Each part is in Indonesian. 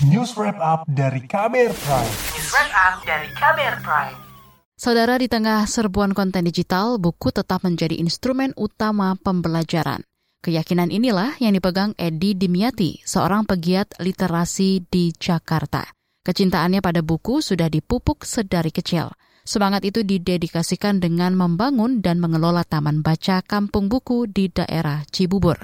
News Wrap Up dari Kamer Prime. News Wrap Up dari Kamer Prime. Saudara, di tengah serbuan konten digital, buku tetap menjadi instrumen utama pembelajaran. Keyakinan inilah yang dipegang Edi Dimyati, seorang pegiat literasi di Jakarta. Kecintaannya pada buku sudah dipupuk sedari kecil. Semangat itu didedikasikan dengan membangun dan mengelola taman baca kampung buku di daerah Cibubur.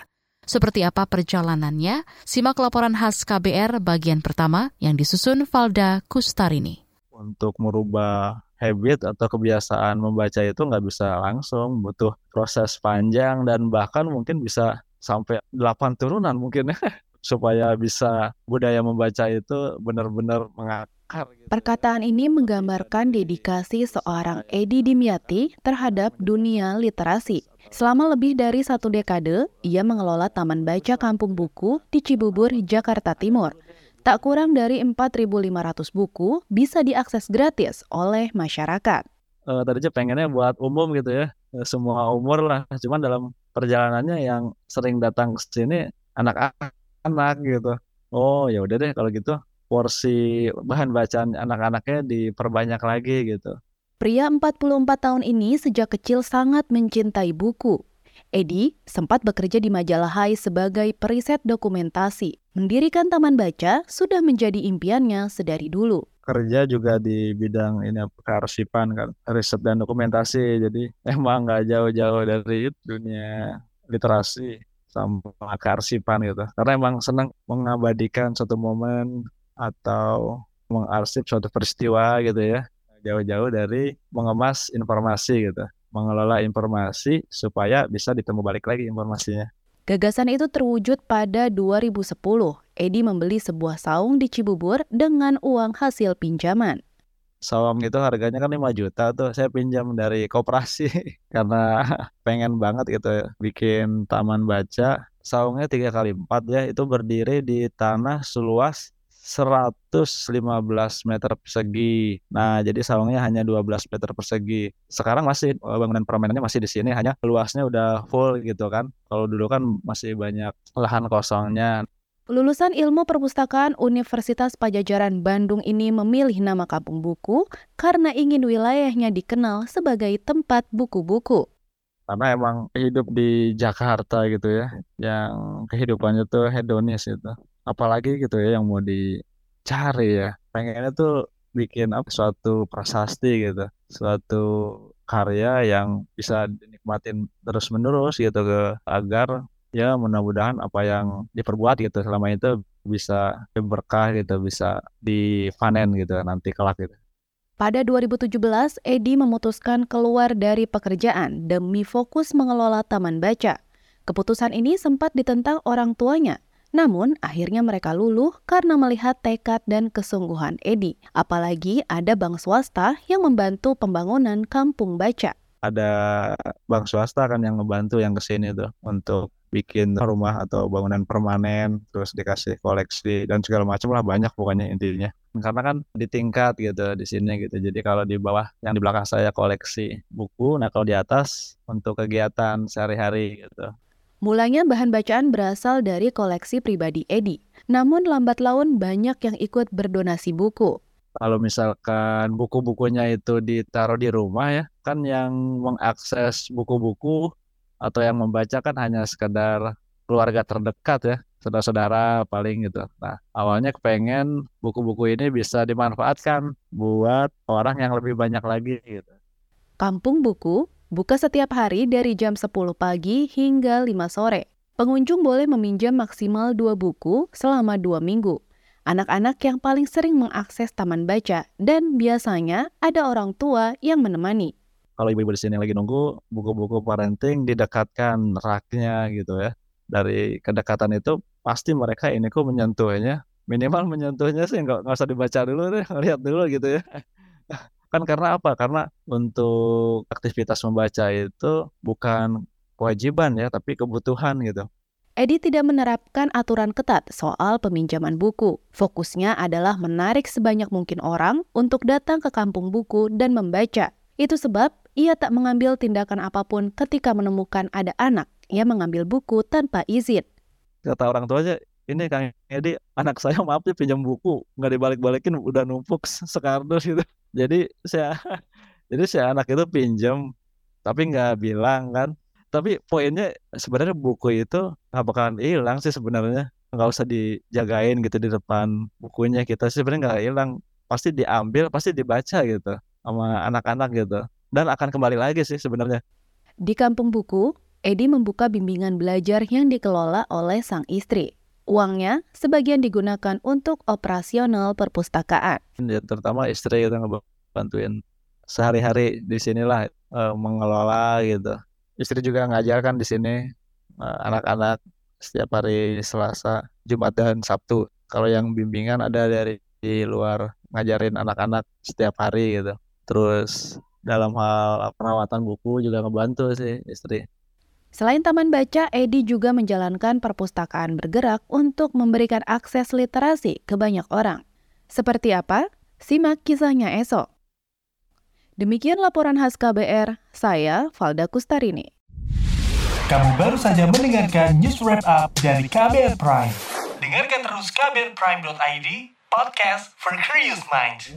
Seperti apa perjalanannya? Simak laporan khas KBR bagian pertama yang disusun Valda Kustarini. Untuk merubah habit atau kebiasaan membaca itu nggak bisa langsung, butuh proses panjang dan bahkan mungkin bisa sampai 8 turunan mungkin ya supaya bisa budaya membaca itu benar-benar mengakar. Gitu. Perkataan ini menggambarkan dedikasi seorang Edi Dimyati terhadap dunia literasi. Selama lebih dari satu dekade, ia mengelola Taman Baca Kampung Buku di Cibubur, Jakarta Timur. Tak kurang dari 4.500 buku bisa diakses gratis oleh masyarakat. Uh, tadinya pengennya buat umum gitu ya, eh, semua umur lah. Cuman dalam perjalanannya yang sering datang ke sini anak-anak gitu. Oh ya udah deh kalau gitu porsi bahan bacaan anak-anaknya diperbanyak lagi gitu. Pria 44 tahun ini sejak kecil sangat mencintai buku. Edi sempat bekerja di majalah Hai sebagai periset dokumentasi. Mendirikan taman baca sudah menjadi impiannya sedari dulu. Kerja juga di bidang ini kearsipan kan, riset dan dokumentasi. Jadi emang nggak jauh-jauh dari dunia literasi sama kearsipan gitu. Karena emang senang mengabadikan suatu momen atau mengarsip suatu peristiwa gitu ya jauh-jauh dari mengemas informasi gitu mengelola informasi supaya bisa ditemu balik lagi informasinya. Gagasan itu terwujud pada 2010. Edi membeli sebuah saung di Cibubur dengan uang hasil pinjaman. Saung itu harganya kan 5 juta tuh. Saya pinjam dari koperasi karena pengen banget gitu bikin taman baca. Saungnya tiga kali empat ya, itu berdiri di tanah seluas 115 meter persegi. Nah, jadi saungnya hanya 12 meter persegi. Sekarang masih eh, bangunan permainannya masih di sini, hanya luasnya udah full gitu kan. Kalau dulu kan masih banyak lahan kosongnya. Lulusan Ilmu Perpustakaan Universitas Pajajaran Bandung ini memilih nama Kampung Buku karena ingin wilayahnya dikenal sebagai tempat buku-buku. Karena emang hidup di Jakarta gitu ya, yang kehidupannya tuh hedonis itu apalagi gitu ya yang mau dicari ya pengennya tuh bikin apa suatu prasasti gitu suatu karya yang bisa dinikmatin terus menerus gitu ke agar ya mudah-mudahan apa yang diperbuat gitu selama itu bisa berkah gitu bisa dipanen gitu nanti kelak gitu. Pada 2017, Edi memutuskan keluar dari pekerjaan demi fokus mengelola taman baca. Keputusan ini sempat ditentang orang tuanya namun, akhirnya mereka luluh karena melihat tekad dan kesungguhan Edi. Apalagi ada bank swasta yang membantu pembangunan kampung baca. Ada bank swasta kan yang membantu yang ke sini tuh untuk bikin rumah atau bangunan permanen, terus dikasih koleksi dan segala macam lah banyak pokoknya intinya. Karena kan di tingkat gitu di sini gitu. Jadi kalau di bawah yang di belakang saya koleksi buku, nah kalau di atas untuk kegiatan sehari-hari gitu. Mulanya bahan bacaan berasal dari koleksi pribadi Edi. Namun lambat laun banyak yang ikut berdonasi buku. Kalau misalkan buku-bukunya itu ditaruh di rumah ya, kan yang mengakses buku-buku atau yang membaca kan hanya sekedar keluarga terdekat ya, saudara-saudara paling gitu. Nah, awalnya kepengen buku-buku ini bisa dimanfaatkan buat orang yang lebih banyak lagi gitu. Kampung Buku Buka setiap hari dari jam 10 pagi hingga 5 sore. Pengunjung boleh meminjam maksimal dua buku selama dua minggu. Anak-anak yang paling sering mengakses taman baca dan biasanya ada orang tua yang menemani. Kalau ibu-ibu di sini lagi nunggu buku-buku parenting didekatkan raknya gitu ya. Dari kedekatan itu pasti mereka ini kok menyentuhnya minimal menyentuhnya sih nggak usah dibaca dulu deh lihat dulu gitu ya Kan karena apa? Karena untuk aktivitas membaca itu bukan kewajiban ya, tapi kebutuhan gitu. Edi tidak menerapkan aturan ketat soal peminjaman buku. Fokusnya adalah menarik sebanyak mungkin orang untuk datang ke kampung buku dan membaca. Itu sebab ia tak mengambil tindakan apa pun ketika menemukan ada anak yang mengambil buku tanpa izin. Kata orang tua aja, ini Kang Edi anak saya maaf ya pinjam buku nggak dibalik-balikin udah numpuk sekardus gitu jadi saya jadi si anak itu pinjam tapi nggak bilang kan. Tapi poinnya sebenarnya buku itu nggak bakalan hilang sih sebenarnya. Nggak usah dijagain gitu di depan bukunya kita sih sebenarnya nggak hilang. Pasti diambil pasti dibaca gitu sama anak-anak gitu. Dan akan kembali lagi sih sebenarnya. Di kampung buku, Edi membuka bimbingan belajar yang dikelola oleh sang istri. Uangnya sebagian digunakan untuk operasional perpustakaan. ya, terutama istri kita ngebantuin sehari-hari di sinilah eh, mengelola gitu. Istri juga ngajarkan di sini eh, anak-anak setiap hari Selasa Jumat dan Sabtu. Kalau yang bimbingan ada dari di luar ngajarin anak-anak setiap hari gitu. Terus dalam hal perawatan buku juga ngebantu sih istri Selain taman baca, Edi juga menjalankan perpustakaan bergerak untuk memberikan akses literasi ke banyak orang. Seperti apa? Simak kisahnya esok. Demikian laporan khas KBR, saya Valda Kustarini. Kamu baru saja mendengarkan news wrap up dari KBR Prime. Dengarkan terus kbrprime.id, podcast for curious minds.